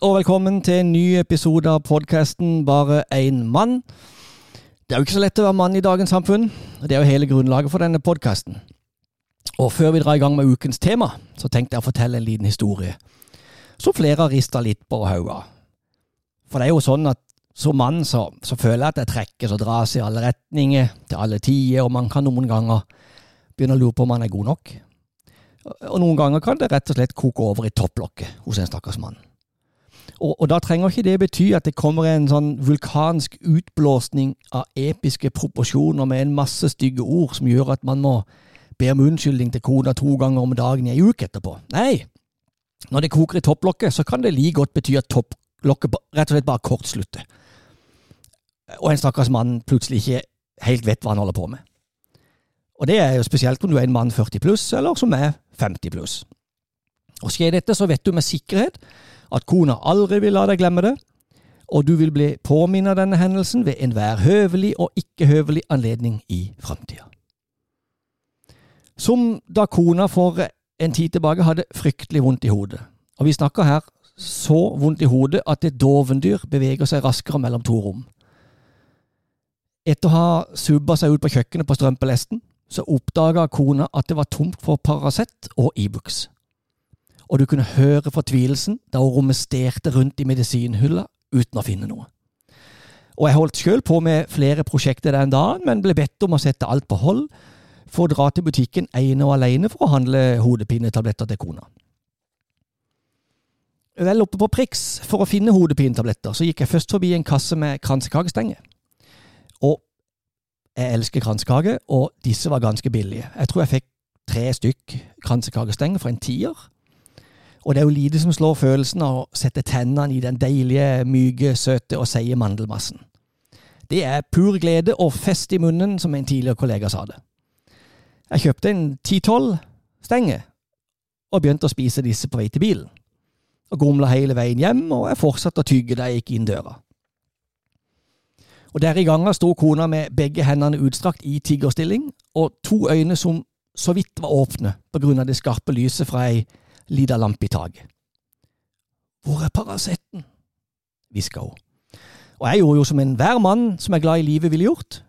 Og velkommen til en ny episode av podkasten Bare én mann. Det er jo ikke så lett å være mann i dagens samfunn, og det er jo hele grunnlaget for denne podkasten. Og før vi drar i gang med ukens tema, så tenkte jeg å fortelle en liten historie Så flere har rista litt på hodet. For det er jo sånn at som mann så, så føler jeg at jeg trekkes og dras i alle retninger, til alle tider, og man kan noen ganger begynne å lure på om man er god nok. Og noen ganger kan det rett og slett koke over i topplokket hos en stakkars mann. Og, og, da trenger ikke det bety at det kommer en sånn vulkansk utblåsning av episke proporsjoner med en masse stygge ord som gjør at man må be om unnskyldning til kona to ganger om dagen i ei uke etterpå. Nei, når det koker i topplokket, så kan det like godt bety at topplokket rett og slett bare kortslutter. Og en stakkars mann plutselig ikke helt vet hva han holder på med. Og det er jo spesielt om du er en mann 40 pluss, eller som er 50 pluss. Og skjer dette, så vet du med sikkerhet at kona aldri vil la deg glemme det, og du vil bli påminnet denne hendelsen ved enhver høvelig og ikke høvelig anledning i framtida. Som da kona for en tid tilbake hadde fryktelig vondt i hodet. Og vi snakker her så vondt i hodet at et dovendyr beveger seg raskere mellom to rom. Etter å ha subba seg ut på kjøkkenet på strømpelesten, så oppdaga kona at det var tomt for Paracet og Ibux. E og du kunne høre fortvilelsen da hun romesterte rundt i medisinhylla uten å finne noe. Og jeg holdt sjøl på med flere prosjekter den dagen, men ble bedt om å sette alt på hold for å dra til butikken ene og alene for å handle hodepinetabletter til kona. Vel oppe på Prix for å finne hodepinetabletter, så gikk jeg først forbi en kasse med kransekakestenger. Og jeg elsker kransekake, og disse var ganske billige. Jeg tror jeg fikk tre stykk kransekakestenger for en tier. Og det er jo lite som slår følelsen av å sette tennene i den deilige, myke, søte og seige mandelmassen. Det er pur glede og fest i munnen, som en tidligere kollega sa det. Jeg kjøpte en ti-tolv stenger, og begynte å spise disse på vei til bilen. Og gomla hele veien hjem, og jeg fortsatte å tygge da jeg gikk inn døra. Og Der i gangen sto kona med begge hendene utstrakt i tiggerstilling, og to øyne som så vidt var åpne på grunn av det skarpe lyset fra ei lita lampe i taket. Hvor er Paraceten? hviska hun. Og jeg gjorde jo som enhver mann som er glad i livet ville gjort.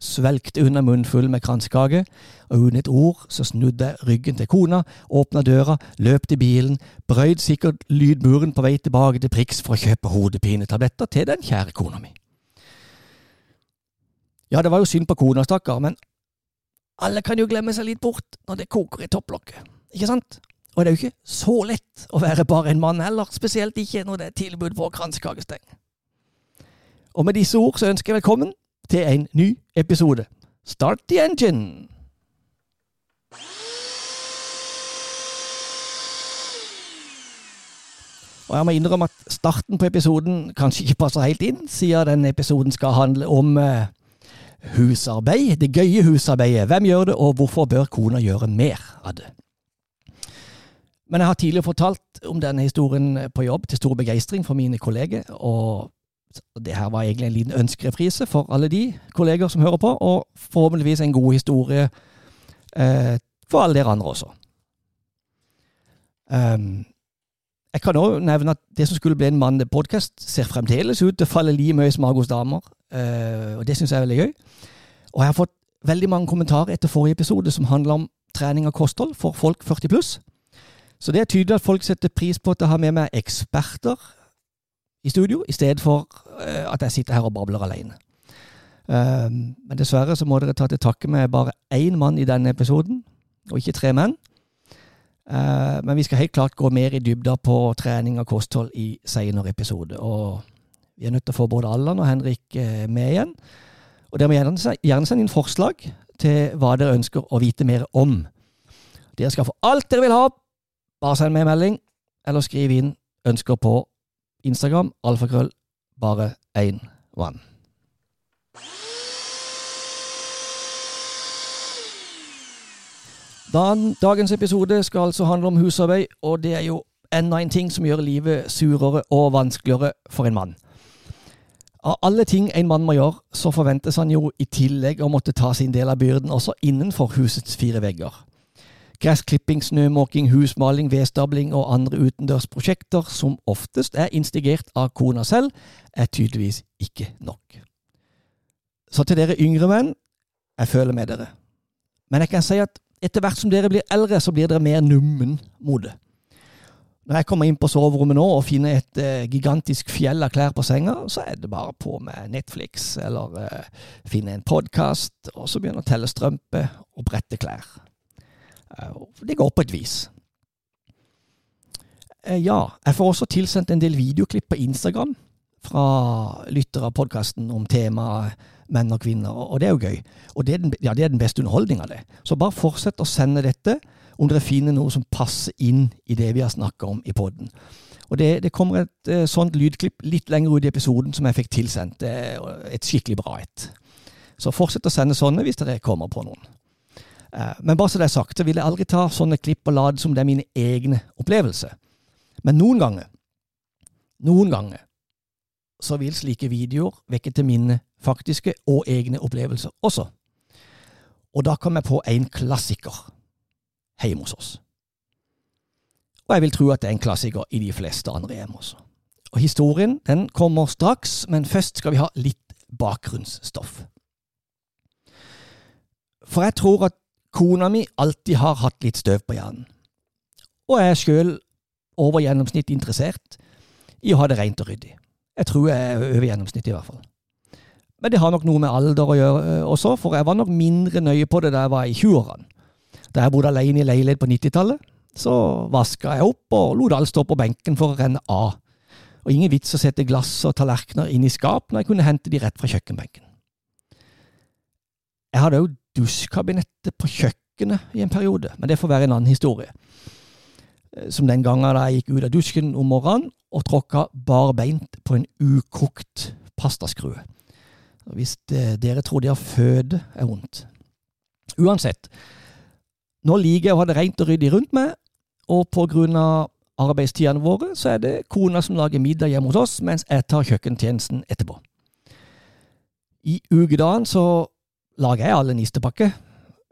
Svelgte unna munnfull med kransekake, og uten et ord så snudde jeg ryggen til kona, åpna døra, løp til bilen, brøyd sikkert lydmuren på vei tilbake til Prix for å kjøpe hodepinetabletter til den kjære kona mi. Ja, det var jo synd på kona, stakkar, men alle kan jo glemme seg litt bort når det koker i topplokket, ikke sant? Og det er jo ikke så lett å være bare en mann heller, spesielt ikke når det er tilbud på kransekakesteng. Og med disse ord så ønsker jeg velkommen til en ny episode. Start the engine! Og jeg må innrømme at starten på episoden kanskje ikke passer helt inn, siden denne episoden skal handle om uh, husarbeid. Det gøye husarbeidet. Hvem gjør det, og hvorfor bør kona gjøre mer av det? Men jeg har tidligere fortalt om denne historien på jobb til stor begeistring for mine kolleger, og det her var egentlig en liten ønskereprise for alle de kolleger som hører på, og forhåpentligvis en god historie eh, for alle dere andre også. Um, jeg kan òg nevne at det som skulle bli en mannepodkast, ser fremdeles ut til å falle mye smak hos damer, uh, og det syns jeg er veldig gøy. Og jeg har fått veldig mange kommentarer etter forrige episode som handler om trening og kosthold for folk 40 pluss. Så det er tydelig at folk setter pris på at jeg har med meg eksperter i studio, i stedet for uh, at jeg sitter her og babler alene. Uh, men dessverre så må dere ta til takke med bare én mann i denne episoden, og ikke tre menn. Uh, men vi skal helt klart gå mer i dybda på trening og kosthold i senere episode. Og vi er nødt til å få både Allan og Henrik med igjen. Og dere må gjerne sende inn forslag til hva dere ønsker å vite mer om. Dere skal få alt dere vil ha bare send meg en melding, eller skriv inn ønsker på Instagram, alfakrøll, bare én vann. Dagens episode skal altså handle om husarbeid, og det er jo enda en ting som gjør livet surere og vanskeligere for en mann. Av alle ting en mann må gjøre, så forventes han jo i tillegg å måtte ta sin del av byrden også innenfor husets fire vegger. Gressklipping, snømåking, husmaling, vedstabling og andre utendørsprosjekter, som oftest er instigert av kona selv, er tydeligvis ikke nok. Så til dere yngre menn, jeg føler med dere. Men jeg kan si at etter hvert som dere blir eldre, så blir dere mer nummen mot det. Når jeg kommer inn på soverommet nå og finner et eh, gigantisk fjell av klær på senga, så er det bare på med Netflix eller eh, finne en podkast, og så begynne å telle strømper og brette klær. Uh, det går på et vis. ja, jeg får også tilsendt en del videoklipp på Instagram fra lyttere av podkasten om temaet menn og kvinner, og det er jo gøy. Og det er den, ja, det er den beste underholdninga, det. Så bare fortsett å sende dette om dere finner noe som passer inn i det vi har snakka om i poden. Og det, det, kommer et uh, sånt lydklipp litt lenger ut i episoden som jeg fikk tilsendt. et skikkelig bra et. Så fortsett å sende sånne hvis dere kommer på noen. Uh, men bare så det er sagt, så vil jeg aldri ta sånne klipp og lade som det er mine egne opplevelser. Men noen ganger, noen ganger, så vil slike videoer vekke til mine faktiske og egne opplevelser også. Og da kom jeg på en klassiker hjemme hos oss. Og jeg vil tro at det er en klassiker i de fleste andre hjem også. Og historien den kommer straks, men først skal vi ha litt bakgrunnsstoff. For jeg tror at kona mi alltid har hatt litt støv på hjernen. Og jeg er sjøl over gjennomsnitt interessert i å ha det rent og ryddig. Jeg tror jeg er over gjennomsnittet, i hvert fall. Men det har nok noe med alder å gjøre eh, også, for jeg var nok mindre nøye på det da jeg var i 20-årene. Da jeg bodde alene i leilighet på 90-tallet, så vaska jeg opp og lot alt stå på benken for å renne av. Og ingen vits å sette glass og tallerkener inn i skap når jeg kunne hente de rett fra kjøkkenbenken. Jeg hadde òg dusjkabinettet på kjøkkenet i en periode, men det får være en annen historie. Eh, som den gangen da jeg gikk ut av dusjen om morgenen og tråkka barbeint på en ukokt pastaskrue. Hvis det, dere tror det å føde er vondt. Uansett, nå liker jeg å ha det rent og ryddig rundt meg, og på grunn av arbeidstidene våre, så er det kona som lager middag hjemme hos oss, mens jeg tar kjøkkentjenesten etterpå. I ukedagen så lager jeg alle nistepakker,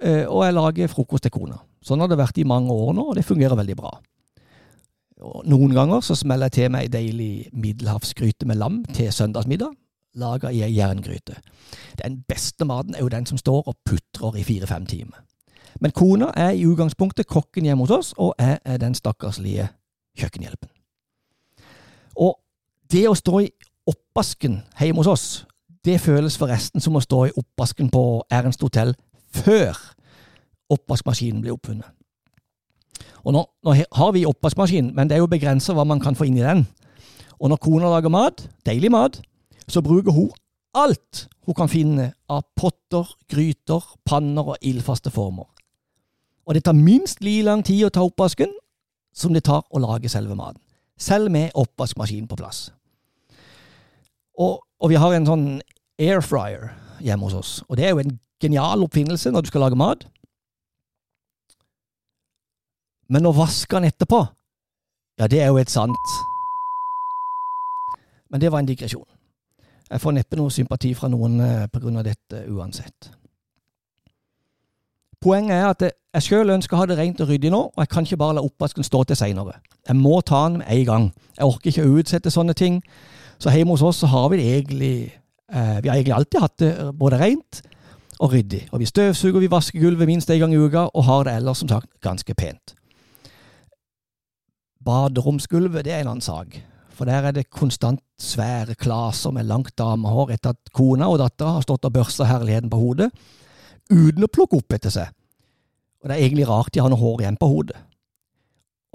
eh, og jeg lager frokost til kona. Sånn har det vært i mange år nå, og det fungerer veldig bra. Og noen ganger så smeller jeg til meg ei deilig middelhavsgryte med lam til søndagsmiddag, laga i ei jerngryte. Den beste maten er jo den som står og putrer i fire-fem timer. Men kona er i utgangspunktet kokken hjemme hos oss, og jeg er den stakkarslige kjøkkenhjelpen. Og det å stå i oppvasken hjemme hos oss, det føles forresten som å stå i oppvasken på Ernst hotell før oppvaskmaskinen ble oppfunnet. Og nå, nå har vi oppvaskmaskin, men det er jo begrensa hva man kan få inn i den. Og når kona lager mat, deilig mat, så bruker hun alt hun kan finne av potter, gryter, panner og ildfaste former og det tar minst like lang tid å ta oppvasken som det tar å lage selve maten. Selv med oppvaskmaskin på plass. Og, og, vi har en sånn air fryer hjemme hos oss, og det er jo en genial oppfinnelse når du skal lage mat. Men å vaske den etterpå, ja, det er jo et sant Men det var en digresjon. Jeg får neppe noe sympati fra noen eh, på grunn av dette uansett. Poenget er at jeg sjøl ønsker å ha det rent og ryddig nå, og jeg kan ikke bare la oppvasken stå til seinere. Jeg må ta den med en gang. Jeg orker ikke å utsette sånne ting. Så hjemme hos oss så har vi det egentlig Vi har egentlig alltid hatt det både rent og ryddig. Og vi støvsuger, vi vasker gulvet minst en gang i uka, og har det ellers som sagt ganske pent. Baderomsgulvet det er en annen sak. For der er det konstant svære klaser med langt damehår etter at kona og dattera har stått og børsta herligheten på hodet uten å plukke opp etter seg. Og det er egentlig rart de har noe hår igjen på hodet.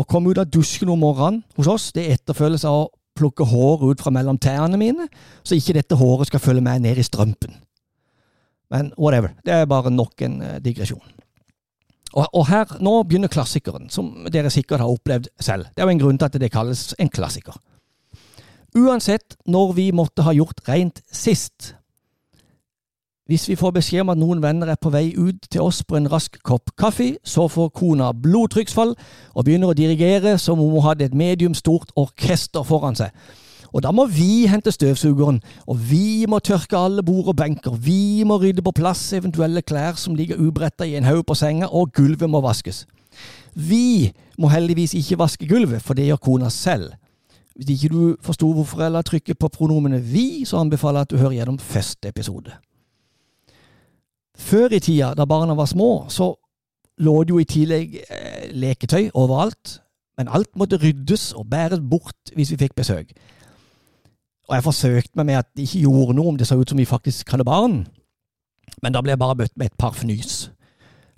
Å komme ut av dusjen om morgenen hos oss, det etterfølges av plukke hår ut fra mellom tærne mine, så ikke dette håret skal følge meg ned i strømpen. Men whatever, det er bare nok en uh, digresjon. Og, og, her, nå begynner klassikeren, som dere sikkert har opplevd selv. Det er jo en grunn til at det kalles en klassiker. Uansett når vi måtte ha gjort rent sist, hvis vi får beskjed om at noen venner er på vei ut til oss på en rask kopp kaffe, så får kona blodtrykksfall og begynner å dirigere som om hun hadde et medium stort orkester foran seg. Og da må vi hente støvsugeren, og vi må tørke alle bord og benker, vi må rydde på plass eventuelle klær som ligger ubretta i en haug på senga, og gulvet må vaskes. Vi må heldigvis ikke vaske gulvet, for det gjør kona selv. Hvis ikke du forsto hvorfor jeg la trykket på pronomenet vi, så anbefaler jeg at du hører gjennom første episode. Før i tida, da barna var små, så lå det jo i tillegg eh, leketøy overalt, men alt måtte ryddes og bæres bort hvis vi fikk besøk. Og jeg forsøkte meg med at de ikke gjorde noe om det så ut som vi faktisk hadde barn, men da ble jeg bare møtt med et par fnys.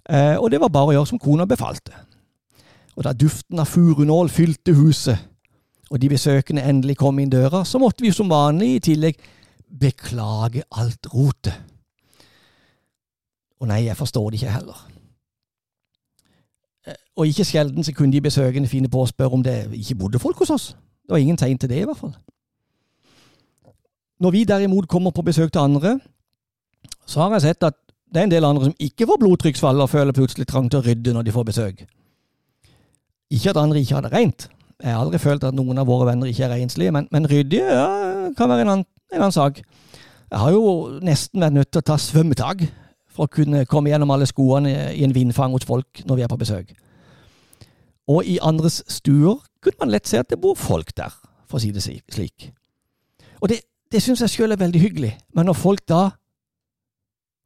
Eh, og det var bare å gjøre som kona befalte. Og da duften av furunål fylte huset, og de besøkende endelig kom inn døra, så måtte vi som vanlig i tillegg beklage alt rotet. Og nei, jeg forstår det ikke heller. Eh, og ikke sjelden så kunne de besøkende finne på å spørre om det ikke bodde folk hos oss. Det var ingen tegn til det, i hvert fall. Når vi derimot kommer på besøk til andre, så har jeg sett at det er en del andre som ikke får blodtrykksfall og føler plutselig trang til å rydde når de får besøk. Ikke at andre ikke har det rent. Jeg har aldri følt at noen av våre venner ikke er renslige, men, men ryddige ja, kan være en annen, en annen, sak. Jeg har jo nesten vært nødt til å ta svømmetak for å kunne komme gjennom alle skoene i en vindfang hos folk når vi er på besøk. Og i andres stuer kunne man lett se at det bor folk der, for å si det slik. Og det, det syns jeg sjøl er veldig hyggelig, men når folk da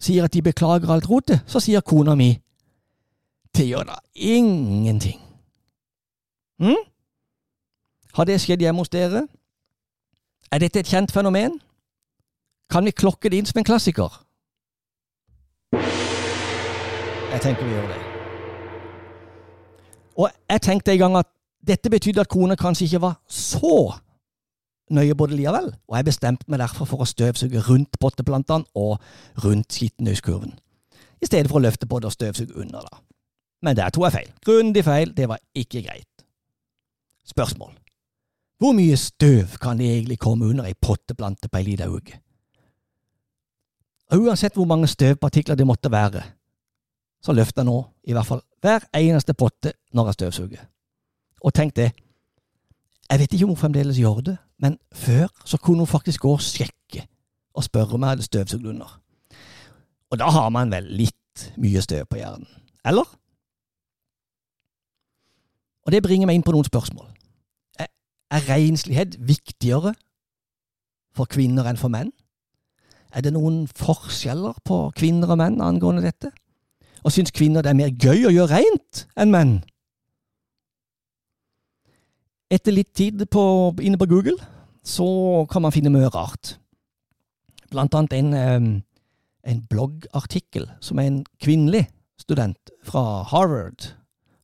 sier at de beklager alt rotet, så sier kona mi det gjør da ingenting. Hm? Har det skjedd hjemme hos dere? Er dette et kjent fenomen? Kan vi klokke det inn som en klassiker? Jeg tenker vi gjør det. Og jeg tenkte en gang at dette betydde at kona kanskje ikke var så nøye både likevel, og jeg bestemte meg derfor for å støvsuge rundt potteplantene og rundt skittenhuskurven, i stedet for å løfte på det og støvsuge under. da. Men der tok jeg feil. Grundig feil. Det var ikke greit. Spørsmål. Hvor mye støv kan det egentlig komme under ei potteplante på ei lita uke? Uansett hvor mange støvpartikler det måtte være, så løfter jeg nå i hvert fall hver eneste potte når jeg støvsuger. Og tenk det, jeg vet ikke om hun fremdeles gjør det, men før så kunne hun faktisk gå og sjekke og spørre om jeg hadde støvsugd under. Og da har man vel litt mye støv på hjernen, eller? Og det bringer meg inn på noen spørsmål. Er, er renslighet viktigere for kvinner enn for menn? Er det noen forskjeller på kvinner og menn angående dette? Og syns kvinner det er mer gøy å gjøre rent enn menn? Etter litt tid på, inne på Google så kan man finne mye rart. Blant annet en, en bloggartikkel som en kvinnelig student fra Harvard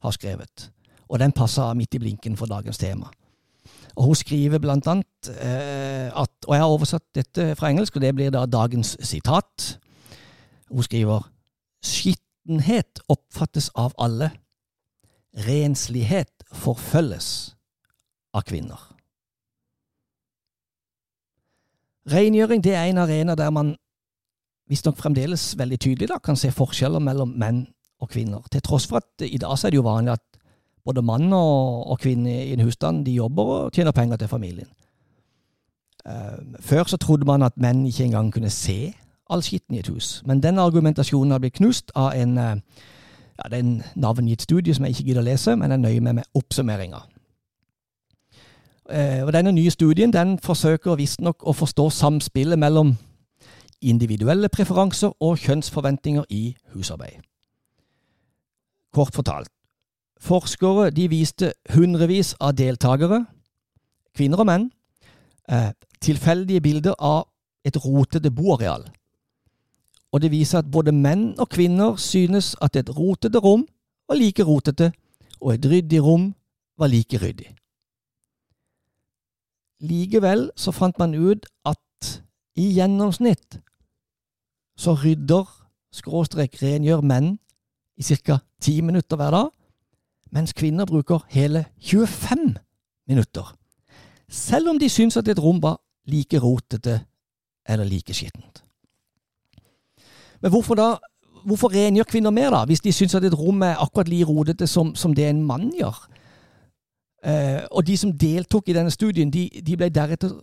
har skrevet, og den passer midt i blinken for dagens tema. Og Hun skriver blant annet eh, at, og jeg har oversatt dette fra engelsk, og det blir da dagens sitat. Hun skriver skittenhet oppfattes av alle, renslighet forfølges av kvinner. Rengjøring er en arena der man visstnok fremdeles veldig tydelig da, kan se forskjeller mellom menn og kvinner. Til tross for at i dag er det jo vanlig at både mann og, og kvinne i en husstand de jobber og tjener penger til familien. Uh, før så trodde man at menn ikke engang kunne se all skitten i et hus, men den argumentasjonen har blitt knust av en, uh, ja, det er en navngitt studie som jeg ikke gidder å lese, men jeg nøyer meg med oppsummeringa. Eh, og Denne nye studien den forsøker visstnok å forstå samspillet mellom individuelle preferanser og kjønnsforventninger i husarbeid. Kort fortalt, forskere de viste hundrevis av deltakere, kvinner og menn, eh, tilfeldige bilder av et rotete boareal. Og det viser at både menn og kvinner synes at et rotete rom var like rotete, og et ryddig rom var like ryddig. Likevel så fant man ut at i gjennomsnitt så rydder, skråstrek rengjør menn i ca. ti minutter hver dag, mens kvinner bruker hele 25 minutter. Selv om de syns at et rom var like rotete eller like skittent. Men hvorfor da hvorfor rengjør kvinner mer, da, hvis de syns at et rom er akkurat like rodete som, som det en mann gjør? Eh, og de som deltok i denne studien, de, de ble deretter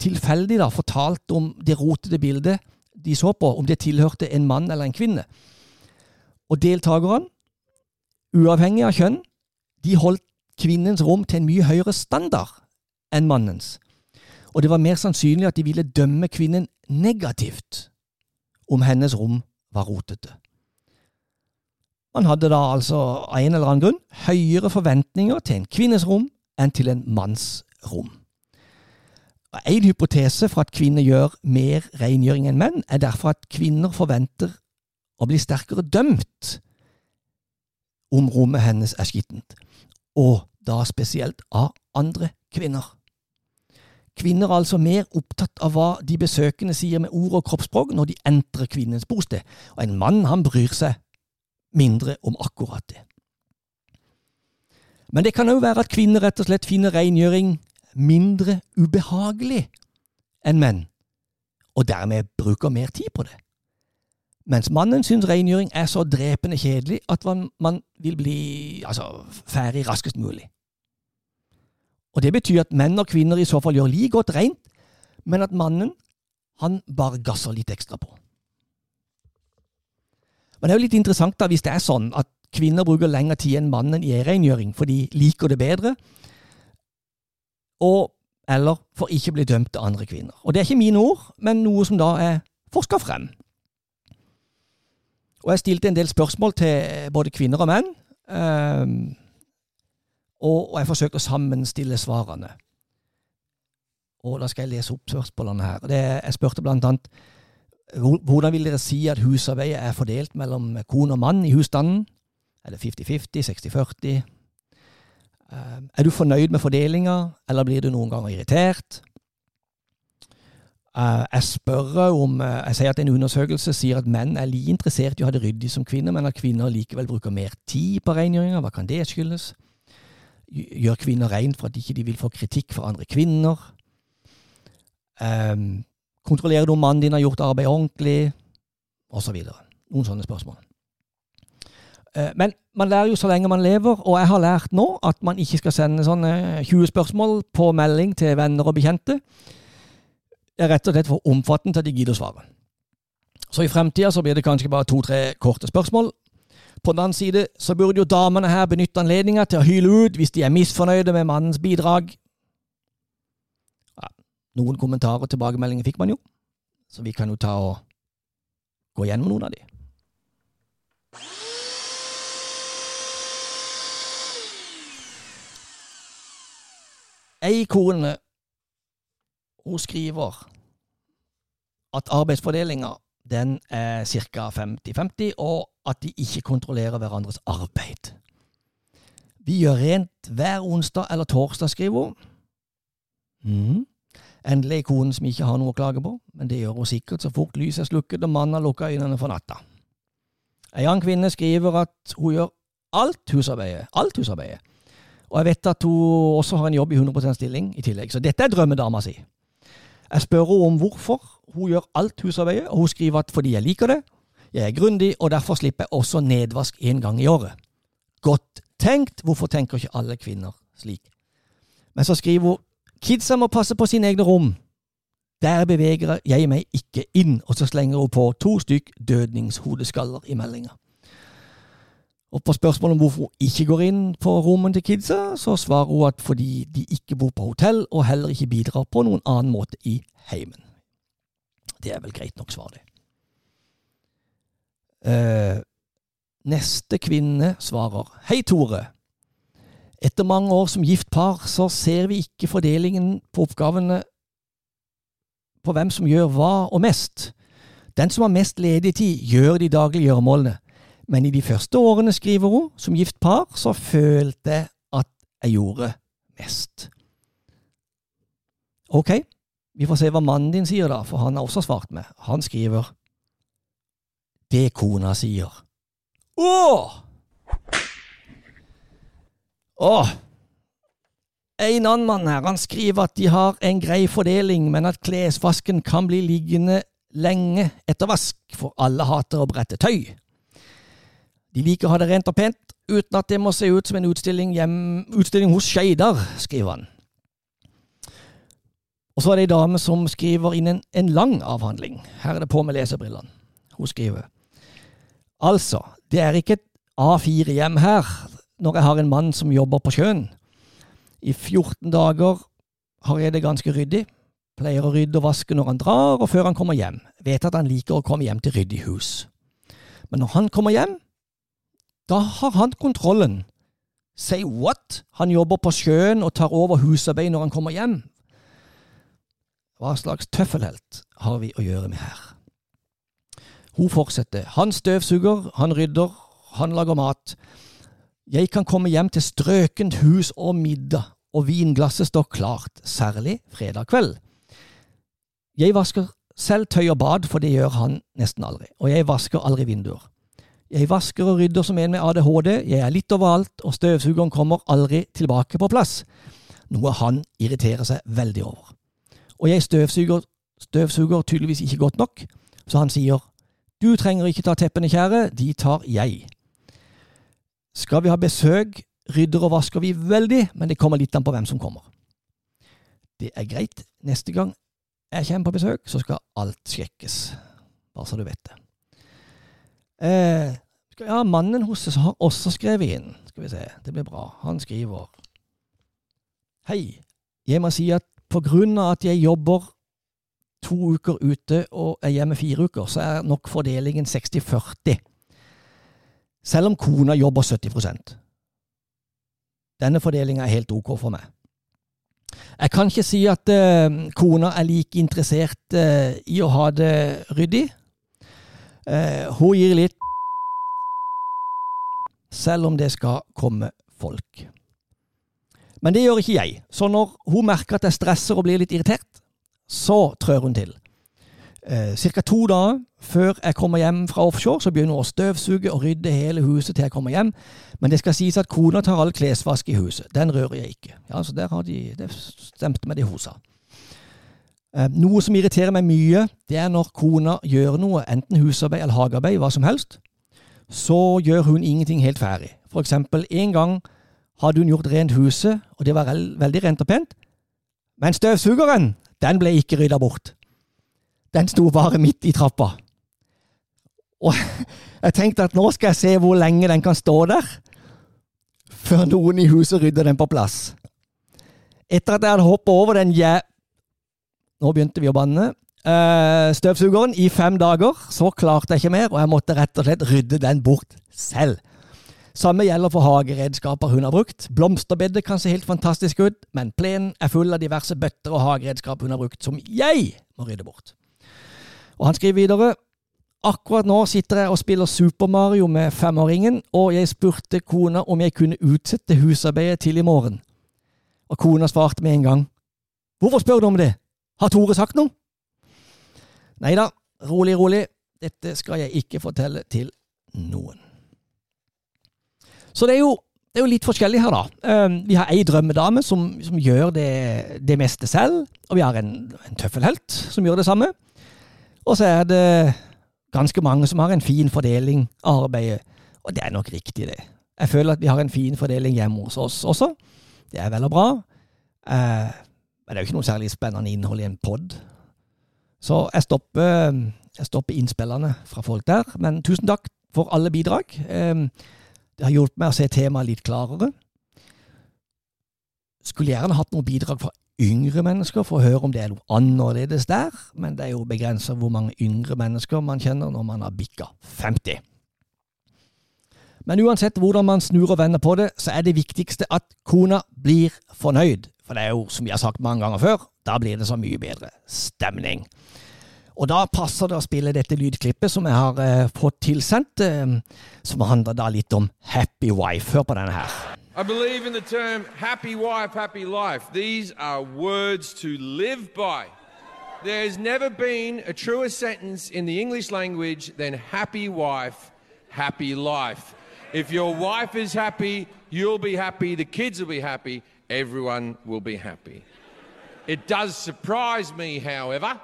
tilfeldig da, fortalt om det rotete bildet de så på, om det tilhørte en mann eller en kvinne. Og deltakerne uavhengig av kjønn, de holdt kvinnens rom til en mye høyere standard enn mannens, og det var mer sannsynlig at de ville dømme kvinnen negativt om hennes rom var rotete. Man hadde da altså av en eller annen grunn høyere forventninger til en kvinnes rom enn til en manns rom. En hypotese for at kvinner gjør mer rengjøring enn menn, er derfor at kvinner forventer å bli sterkere dømt om rommet hennes er skittent, og da spesielt av andre kvinner. Kvinner er altså mer opptatt av hva de besøkende sier med ord og kroppsspråk når de entrer kvinnens bosted, og en mann han bryr seg mindre om akkurat det. Men det kan òg være at kvinner rett og slett finner rengjøring mindre ubehagelig enn menn, og dermed bruker mer tid på det. Mens mannen syns rengjøring er så drepende kjedelig at man, vil bli altså, ferdig raskest mulig. Og Det betyr at menn og kvinner i så fall gjør like godt rent, men at mannen han bare gasser litt ekstra på. Men det er jo litt interessant da, hvis det er sånn at kvinner bruker lengre tid enn mannen i rengjøring, for de liker det bedre, og eller for ikke å bli dømt av andre kvinner. Og Det er ikke mine ord, men noe som da er forska frem. Og Jeg stilte en del spørsmål til både kvinner og menn, um, og jeg forsøkte å sammenstille svarene. Og Da skal jeg lese opp spørsmålene her. Det, jeg spurte blant annet hvordan vil dere si at husarbeidet er fordelt mellom kone og mann i husstanden? Er det 50-50, 60-40? Eh, er du fornøyd med fordelinga, eller blir du noen ganger irritert? Eh, jeg spør om eh, Jeg sier at en undersøkelse sier at menn er like interessert i å ha det ryddig som kvinner, men at kvinner likevel bruker mer tid på rengjøringa. Hva kan det skyldes? Gjør kvinner rent for at de ikke vil få kritikk fra andre kvinner? Um, Kontrollerer du om mannen din har gjort arbeidet ordentlig? Og så videre. Noen sånne spørsmål. Uh, men man lærer jo så lenge man lever, og jeg har lært nå at man ikke skal sende sånne 20 spørsmål på melding til venner og bekjente. Det er rett og slett for omfattende til at de gidder å svare. Så i fremtida blir det kanskje bare to-tre korte spørsmål. På den annen side så burde jo damene her benytte anledninga til å hyle ut hvis de er misfornøyde med mannens bidrag, noen kommentarer og tilbakemeldinger fikk man jo, så vi kan jo ta og gå gjennom noen av de. Ei kone hun skriver at arbeidsfordelinga den er ca. 50-50, og at de ikke kontrollerer hverandres arbeid. Vi gjør rent hver onsdag eller torsdag, skriver hun. Mm. Endelig ei kone som ikke har noe å klage på, men det gjør hun sikkert så fort lyset er slukket og mannen har lukka øynene for natta. Ei annen kvinne skriver at hun gjør alt husarbeidet, alt husarbeidet, og jeg vet at hun også har en jobb i 100% stilling i tillegg, så dette er drømmedama si. Jeg spør henne om hvorfor hun gjør alt husarbeidet, og hun skriver at fordi jeg liker det, jeg er grundig, og derfor slipper jeg også nedvask én gang i året. Godt tenkt, hvorfor tenker ikke alle kvinner slik? Men så skriver hun Kidsa må passe på sine egne rom. Der beveger jeg meg ikke inn, og så slenger hun på to stykk dødningshodeskaller i meldinga. Og på spørsmålet om hvorfor hun ikke går inn på rommene til kidsa, så svarer hun at fordi de ikke bor på hotell, og heller ikke bidrar på noen annen måte i heimen. Det er vel greit nok svar, det. Uh, neste kvinne svarer Hei, Tore. Etter mange år som gift par så ser vi ikke fordelingen på oppgavene på hvem som gjør hva og mest. Den som har mest ledig tid, gjør de daglige gjøremålene. Men i de første årene, skriver hun, som gift par, så følte jeg at jeg gjorde mest. Ok, vi får se hva mannen din sier, da, for han har også svart meg. Han skriver det kona sier. Åh! Åh! En annen mann her, han skriver at de har en grei fordeling, men at klesvasken kan bli liggende lenge etter vask, for alle hater å brette tøy. De liker å ha det rent og pent, uten at det må se ut som en utstilling, hjem, utstilling hos Skeidar, skriver han. Og så er det ei dame som skriver inn en, en lang avhandling. Her er det på med lesebrillene. Hun skriver Altså, det er ikke et A4-hjem her. når jeg har en mann som jobber på sjøen. I 14 dager har jeg det ganske ryddig. Pleier å rydde og vaske når han drar, og før han kommer hjem. Vet at han liker å komme hjem til ryddig hus. Men når han kommer hjem, da har han kontrollen. Say what? Han jobber på sjøen og tar over husarbeid når han kommer hjem. Hva slags tøffelhelt har vi å gjøre med her? Hun fortsetter. Han støvsuger, han rydder, han lager mat. Jeg kan komme hjem til strøkent hus og middag, og vinglasset står klart, særlig fredag kveld. Jeg vasker selv tøy og bad, for det gjør han nesten aldri, og jeg vasker aldri vinduer. Jeg vasker og rydder som en med ADHD, jeg er litt overalt, og støvsugeren kommer aldri tilbake på plass, noe han irriterer seg veldig over. Og jeg støvsuger, støvsuger tydeligvis ikke godt nok, så han sier du trenger ikke ta teppene, kjære, de tar jeg. Skal vi ha besøk, rydder og vasker vi veldig, men det kommer litt an på hvem som kommer. Det er greit. Neste gang jeg kommer på besøk, så skal alt sjekkes. Bare så du vet det. Eh, ja, mannen hos oss har også skrevet inn. Skal vi se, det blir bra. Han skriver Hei. Jeg må si at på grunn av at jeg jobber to uker ute og er hjemme fire uker, så er nok fordelingen 60-40. Selv om kona jobber 70% Denne fordelinga er helt ok for meg. Jeg kan ikke si at uh, kona er like interessert uh, i å ha det ryddig. Uh, hun gir litt selv om det skal komme folk. Men det gjør ikke jeg, så når hun merker at jeg stresser og blir litt irritert, så trør hun til. Eh, Ca. to dager før jeg kommer hjem fra offshore, så begynner hun å støvsuge og rydde hele huset til jeg kommer hjem. Men det skal sies at kona tar all klesvask i huset. Den rører jeg ikke. Ja, så der har de, Det stemte med det hun sa. Eh, noe som irriterer meg mye, det er når kona gjør noe, enten husarbeid eller hagearbeid, hva som helst, så gjør hun ingenting helt ferdig. For eksempel en gang hadde hun gjort rent huset, og det var veldig rent og pent, men støvsugeren, den ble ikke rydda bort. Den sto bare midt i trappa. Og jeg tenkte at nå skal jeg se hvor lenge den kan stå der, før noen i huset rydder den på plass. Etter at jeg hadde hoppa over den jæ... Nå begynte vi å banne. Uh, støvsugeren i fem dager, så klarte jeg ikke mer, og jeg måtte rett og slett rydde den bort selv. Samme gjelder for hageredskaper hun har brukt. Blomsterbedet kan se helt fantastisk ut, men plenen er full av diverse bøtter og hageredskap hun har brukt, som jeg må rydde bort. Og han skriver videre Akkurat nå sitter jeg og spiller Super Mario med femåringen, og jeg spurte kona om jeg kunne utsette husarbeidet til i morgen. Og kona svarte med en gang. Hvorfor spør du om det? Har Tore sagt noe? Nei da, rolig, rolig. Dette skal jeg ikke fortelle til noen. Så det er jo, det er jo litt forskjellig her, da. Ehm, vi har ei drømmedame som, som gjør det, det, meste selv, og vi har en, en tøffelhelt som gjør det samme. Og så er det ganske mange som har en fin fordeling av arbeidet, og det er nok riktig, det. Jeg føler at vi har en fin fordeling hjemme hos oss også. Det er vel og bra. Eh, men det er jo ikke noe særlig spennende innhold i en pod. Så jeg stopper, jeg stopper innspillene fra folk der. Men tusen takk for alle bidrag. Eh, det har hjulpet meg å se temaet litt klarere. Skulle gjerne hatt noen bidrag fra yngre mennesker for å høre om det er noe annerledes der, men det er jo begrensa hvor mange yngre mennesker man kjenner når man har bikka 50. Men uansett hvordan man snur og vender på det, så er det viktigste at kona blir fornøyd. For det er jo, som vi har sagt mange ganger før, da blir det så mye bedre stemning. Og da passer det å spille dette lydklippet som jeg har eh, fått tilsendt, eh, som handler da litt om Happy Wife. Hør på denne her. I believe in the term happy wife, happy life. These are words to live by. There's never been a truer sentence in the English language than happy wife, happy life. If your wife is happy, you'll be happy, the kids will be happy, everyone will be happy. It does surprise me, however,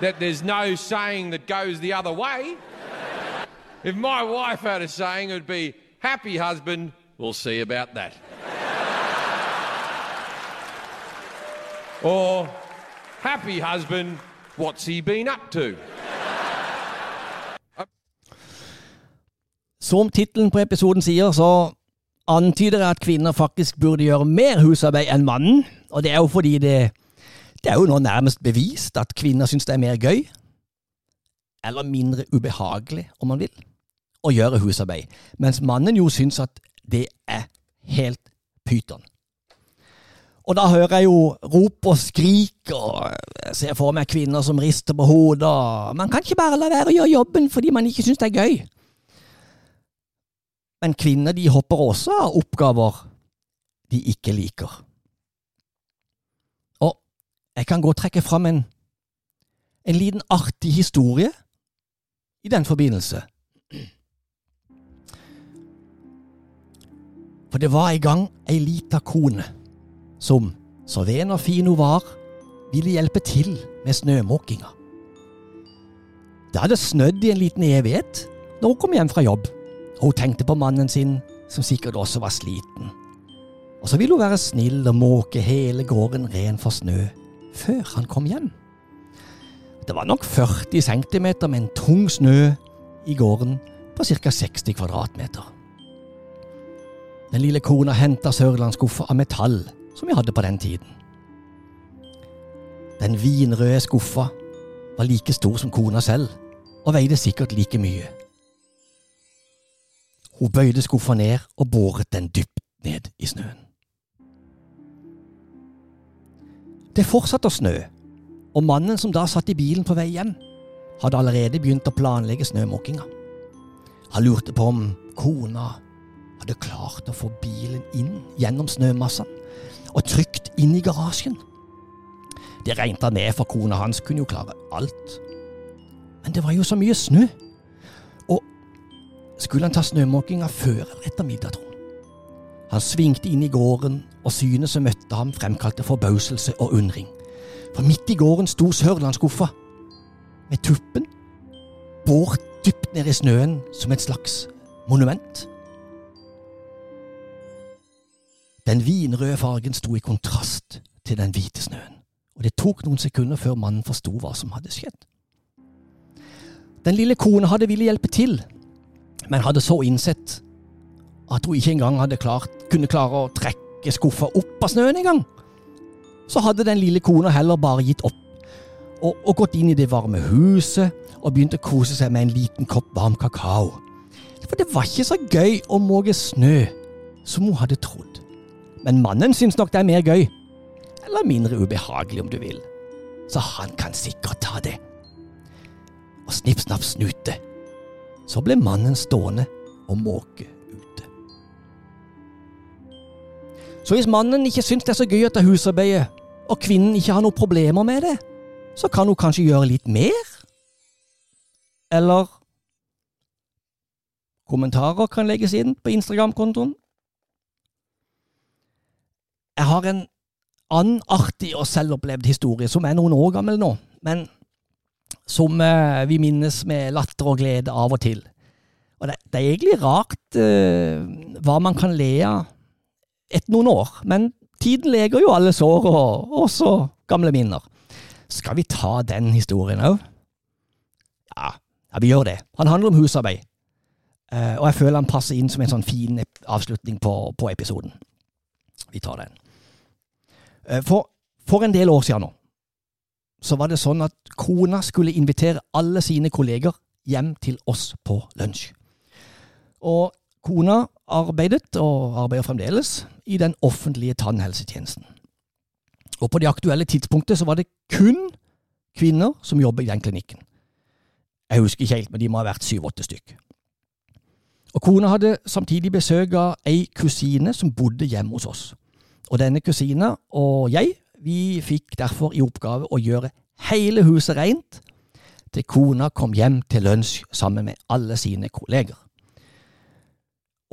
that there's no saying that goes the other way. If my wife had a saying, it would be happy husband, We'll see about that. or, happy husband, what's he been up to? Som tittelen på episoden sier, så antyder jeg at kvinner faktisk burde gjøre mer husarbeid enn mannen, og det er jo fordi det, det er jo nå nærmest bevist at kvinner syns det er mer gøy, eller mindre ubehagelig, om man vil, å gjøre husarbeid, mens mannen jo syns at det er helt pyton. Og da hører jeg jo rop og skrik, og jeg ser for meg kvinner som rister på hodet. og Man kan ikke bare la være å gjøre jobben fordi man ikke syns det er gøy. Men kvinner de hopper også av oppgaver de ikke liker. Jeg kan godt trekke fram en, en liten artig historie i den forbindelse. For det var en gang ei lita kone som, så ven og fin hun var, ville hjelpe til med snømåkinga. Det hadde snødd i en liten evighet når hun kom hjem fra jobb, og hun tenkte på mannen sin, som sikkert også var sliten. Og så ville hun være snill og måke hele gården ren for snø før han kom hjem. Det var nok 40 cm med en tung snø i gården på ca. 60 kvadratmeter. Den lille kona henta sørlandsskuffa av metall som vi hadde på den tiden. Den vinrøde skuffa var like stor som kona selv, og veide sikkert like mye. Hun bøyde skuffa ned og båret den dypt ned i snøen. Det fortsatte å snø, og mannen som da satt i bilen på vei hjem, hadde allerede begynt å planlegge snømåkinga. Han lurte på om kona hadde klart å få bilen inn gjennom snømassene og trygt inn i garasjen. Det regnet han med, for kona hans kunne jo klare alt. Men det var jo så mye snø. Og skulle han ta snømåkinga før eller etter middag, tro? Han svingte inn i gården, og synet som møtte ham, fremkalte forbauselse og undring. For midt i gården sto sørlandsskuffa, med tuppen båret dypt ned i snøen som et slags monument. Den vinrøde fargen sto i kontrast til den hvite snøen, og det tok noen sekunder før mannen forsto hva som hadde skjedd. Den lille kona hadde villet hjelpe til, men hadde så innsett at hun ikke engang hadde klart, kunne klare å trekke skuffa opp av snøen engang. Så hadde den lille kona heller bare gitt opp, og, og gått inn i det varme huset og begynt å kose seg med en liten kopp varm kakao. For det var ikke så gøy å måke snø som hun hadde trodd. Men mannen syns nok det er mer gøy. Eller mindre ubehagelig, om du vil. Så han kan sikkert ta det. Og snipp, snapp, snute. Så ble mannen stående og måke Så hvis mannen ikke syns det er så gøy å ta husarbeidet, og kvinnen ikke har noen problemer med det, så kan hun kanskje gjøre litt mer? Eller Kommentarer kan legges inn på Instagram-kontoen. Jeg har en annen og selvopplevd historie som er noen år gammel nå, men som eh, vi minnes med latter og glede av og til. Og det, det er egentlig rart eh, hva man kan le av etter noen år, men tiden leger jo alle sår, og også gamle minner. Skal vi ta den historien òg? Ja, ja, vi gjør det. Han handler om husarbeid, Uh, og jeg føler han passer inn som en sånn fin avslutning på, på episoden. Vi tar den. Uh, for, for en del år siden nå, så var det sånn at kona skulle invitere alle sine kolleger hjem til oss på lunsj. Og kona arbeidet, og arbeider fremdeles, i den offentlige tannhelsetjenesten. Og på det aktuelle tidspunktet så var det kun kvinner som jobbet i den klinikken. Jeg husker ikke helt, men de må ha vært syv-åtte stykk. Og Kona hadde samtidig besøk av ei kusine som bodde hjemme hos oss. Og denne kusina og jeg, vi fikk derfor i oppgave å gjøre hele huset rent til kona kom hjem til lunsj sammen med alle sine kolleger.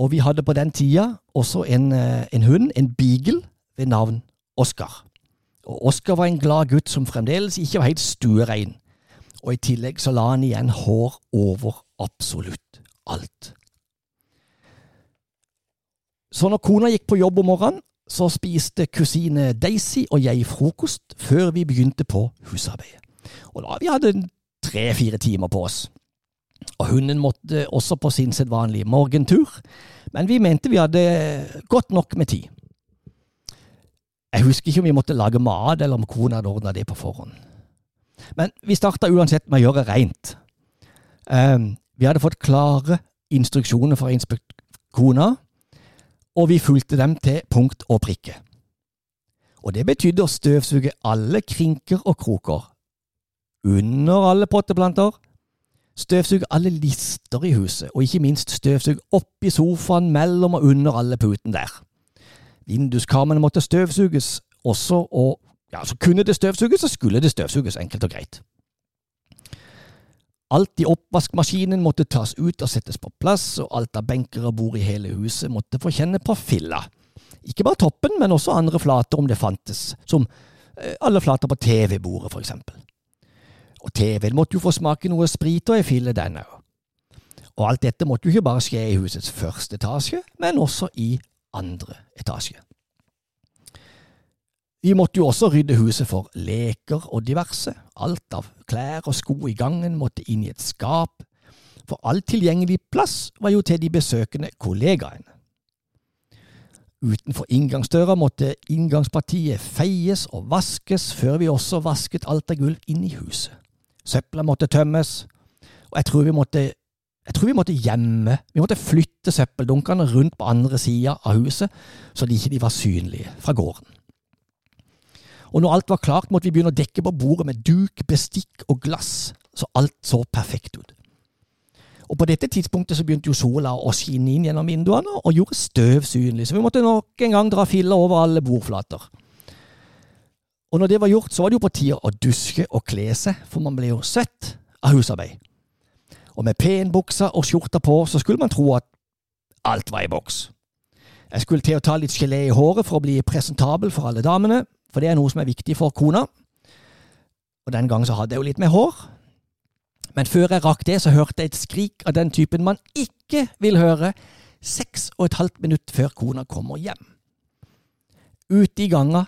Og vi hadde på den tida også en, eh, en hund, en beagle, ved navn Oskar. Og Oskar var en glad gutt som fremdeles ikke var helt stuerein, og i tillegg så la han igjen hår over absolutt alt. Så når kona gikk på jobb om morgenen, så spiste kusine Daisy og jeg frokost før vi begynte på husarbeidet. Og da vi hadde tre-fire timer på oss. Og hunden måtte også på sin sedvanlige morgentur, men vi mente vi hadde godt nok med tid. Jeg husker ikke om vi måtte lage mat, eller om kona hadde ordna det på forhånd. Men vi starta uansett med å gjøre reint. Um, vi hadde fått klare instruksjoner fra kona, og vi fulgte dem til punkt og prikke. Og det betydde å støvsuge alle krinker og kroker, under alle potteplanter, støvsuge alle lister i huset, og ikke minst støvsug oppi sofaen, mellom og under alle putene der. Vinduskarmene måtte støvsuges også, og ja, så kunne det støvsuges, så skulle det støvsuges, enkelt og greit. Alt i oppvaskmaskinen måtte tas ut og settes på plass, og alt av benker og bord i hele huset måtte få kjenne på filla. Ikke bare toppen, men også andre flater om det fantes, som eh, alle flater på TV-bordet, for eksempel. Og TV-en måtte jo få smake noe sprit og ei fille, den òg. Og alt dette måtte jo ikke bare skje i husets første etasje, men også i andre etasje. Vi måtte jo også rydde huset for leker og diverse. Alt av klær og sko i gangen måtte inn i et skap, for all tilgjengelig plass var jo til de besøkende kollegaene. Utenfor inngangsdøra måtte inngangspartiet feies og vaskes før vi også vasket alt av gulv inn i huset. Søpla måtte tømmes, og jeg tror vi måtte jeg tror vi måtte gjemme, vi måtte flytte søppeldunkene rundt på andre sida av huset, så de ikke var synlige fra gården og når alt var klart, måtte vi begynne å dekke på bordet med duk, bestikk og glass, så alt så perfekt ut. Og På dette tidspunktet så begynte jo sola å skinne inn gjennom vinduene og gjorde støv synlig, så vi måtte nok en gang dra filler over alle bordflater. Og når det var gjort, så var det jo på tide å duske og kle seg, for man ble jo søtt av husarbeid. Og med penbukser og skjorta på, så skulle man tro at alt var i boks. Jeg skulle til å ta litt gelé i håret for å bli presentabel for alle damene, for det er noe som er viktig for kona. Og den gang så hadde jeg jo litt mer hår. Men før jeg rakk det, så hørte jeg et skrik av den typen man ikke vil høre seks og et halvt minutt før kona kommer hjem. Ute i ganga,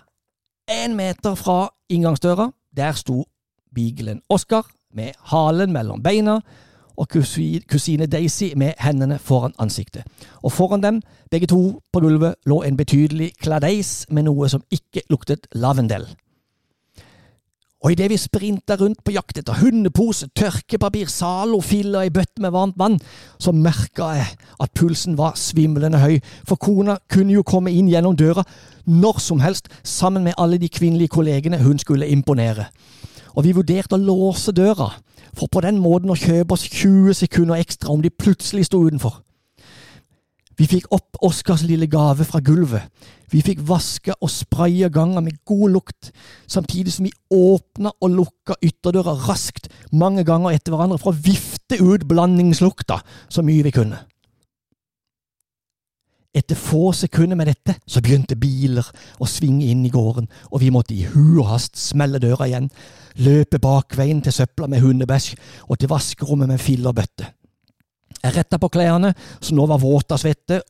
én meter fra inngangsdøra, der sto beaglen Oscar med halen mellom beina og kusine Daisy med hendene foran ansiktet. Og foran dem, begge to på gulvet, lå en betydelig kladeis med noe som ikke luktet lavendel. Og idet vi sprinta rundt på jakt etter hundepose, tørkepapir, Zalo, filler og ei bøtte med varmt vann, så merka jeg at pulsen var svimlende høy, for kona kunne jo komme inn gjennom døra når som helst, sammen med alle de kvinnelige kollegene hun skulle imponere. Og vi vurderte å låse døra, for på den måten å kjøpe oss 20 sekunder ekstra om de plutselig sto utenfor. Vi fikk opp Oskars lille gave fra gulvet. Vi fikk vaska og spraya ganger med god lukt, samtidig som vi åpna og lukka ytterdøra raskt mange ganger etter hverandre for å vifte ut blandingslukta så mye vi kunne. Etter få sekunder med dette så begynte biler å svinge inn i gården, og vi måtte i hu og hast smelle døra igjen, løpe bakveien til søpla med hundebæsj og til vaskerommet med fillerbøtte. Jeg retta på klærne, som nå var våte av svette,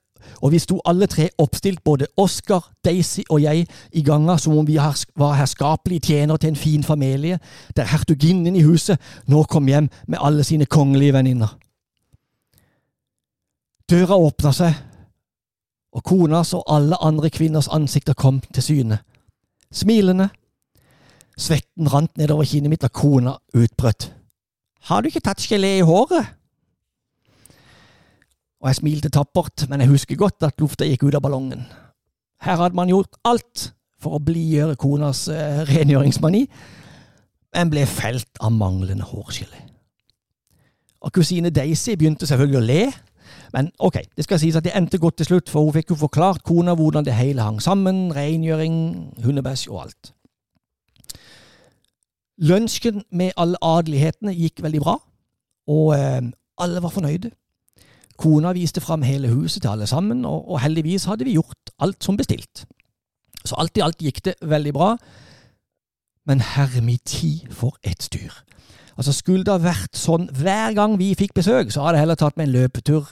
og vi sto alle tre oppstilt, både Oscar, Daisy og jeg, i ganga som om vi var herskapelige tjenere til en fin familie, der hertuginnen i huset nå kom hjem med alle sine kongelige venninner. Døra åpna seg, og konas og alle andre kvinners ansikter kom til syne. Smilende. Svetten rant nedover kinnet mitt da kona utbrøt. Har du ikke tatt gelé i håret? Og jeg smilte tappert, men jeg husker godt at lufta gikk ut av ballongen. Her hadde man gjort alt for å blidgjøre konas uh, rengjøringsmani, men ble felt av manglende hårgelé. Og kusine Daisy begynte selvfølgelig å le, men ok, det skal sies at det endte godt til slutt, for hun fikk jo forklart kona hvordan det hele hang sammen, rengjøring, hundebæsj og alt. Lunsjen med alle adelighetene gikk veldig bra, og eh, alle var fornøyde. Kona viste fram hele huset til alle sammen, og, og heldigvis hadde vi gjort alt som bestilt. Så alt i alt gikk det veldig bra, men herre mi tid for et styr. Altså Skulle det ha vært sånn hver gang vi fikk besøk, så hadde jeg heller tatt meg en løpetur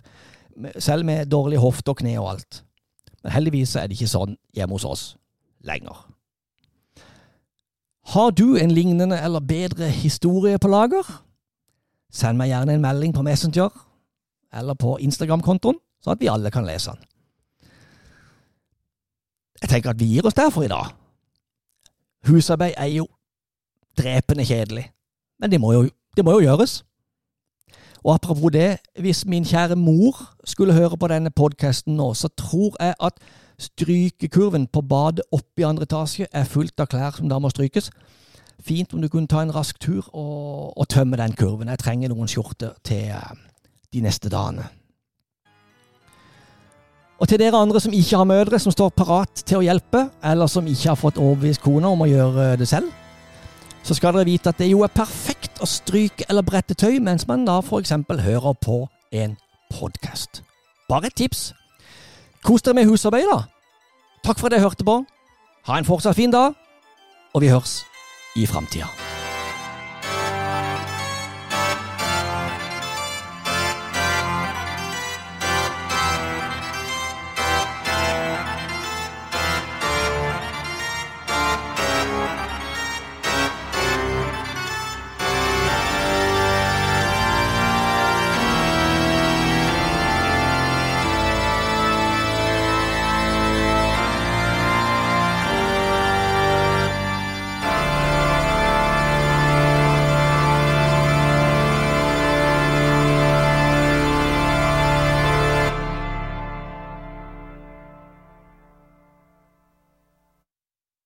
selv med dårlig hofte og kne og alt. Men heldigvis er det ikke sånn hjemme hos oss lenger. Har du en lignende eller bedre historie på lager? send meg gjerne en melding på Messenger eller på Instagram-kontoen, så at vi alle kan lese den. Jeg tenker at vi gir oss der for i dag. Husarbeid er jo drepende kjedelig, men det må jo, det må jo gjøres. Og apropos det, hvis min kjære mor skulle høre på denne podkasten nå, så tror jeg at strykekurven på badet oppe i andre etasje er fullt av klær som da må strykes. Fint om du kunne ta en rask tur og, og tømme den kurven. Jeg trenger noen skjorter til eh, de neste dagene. Og til dere andre som ikke har mødre som står parat til å hjelpe, eller som ikke har fått overbevist kona om å gjøre det selv, så skal dere vite at det jo er perfekt å stryke eller brette tøy mens man da f.eks. hører på en podkast. Bare et tips. Kos dere med husarbeid, da. Takk for at dere hørte på. Ha en fortsatt fin dag, og vi høres i framtida.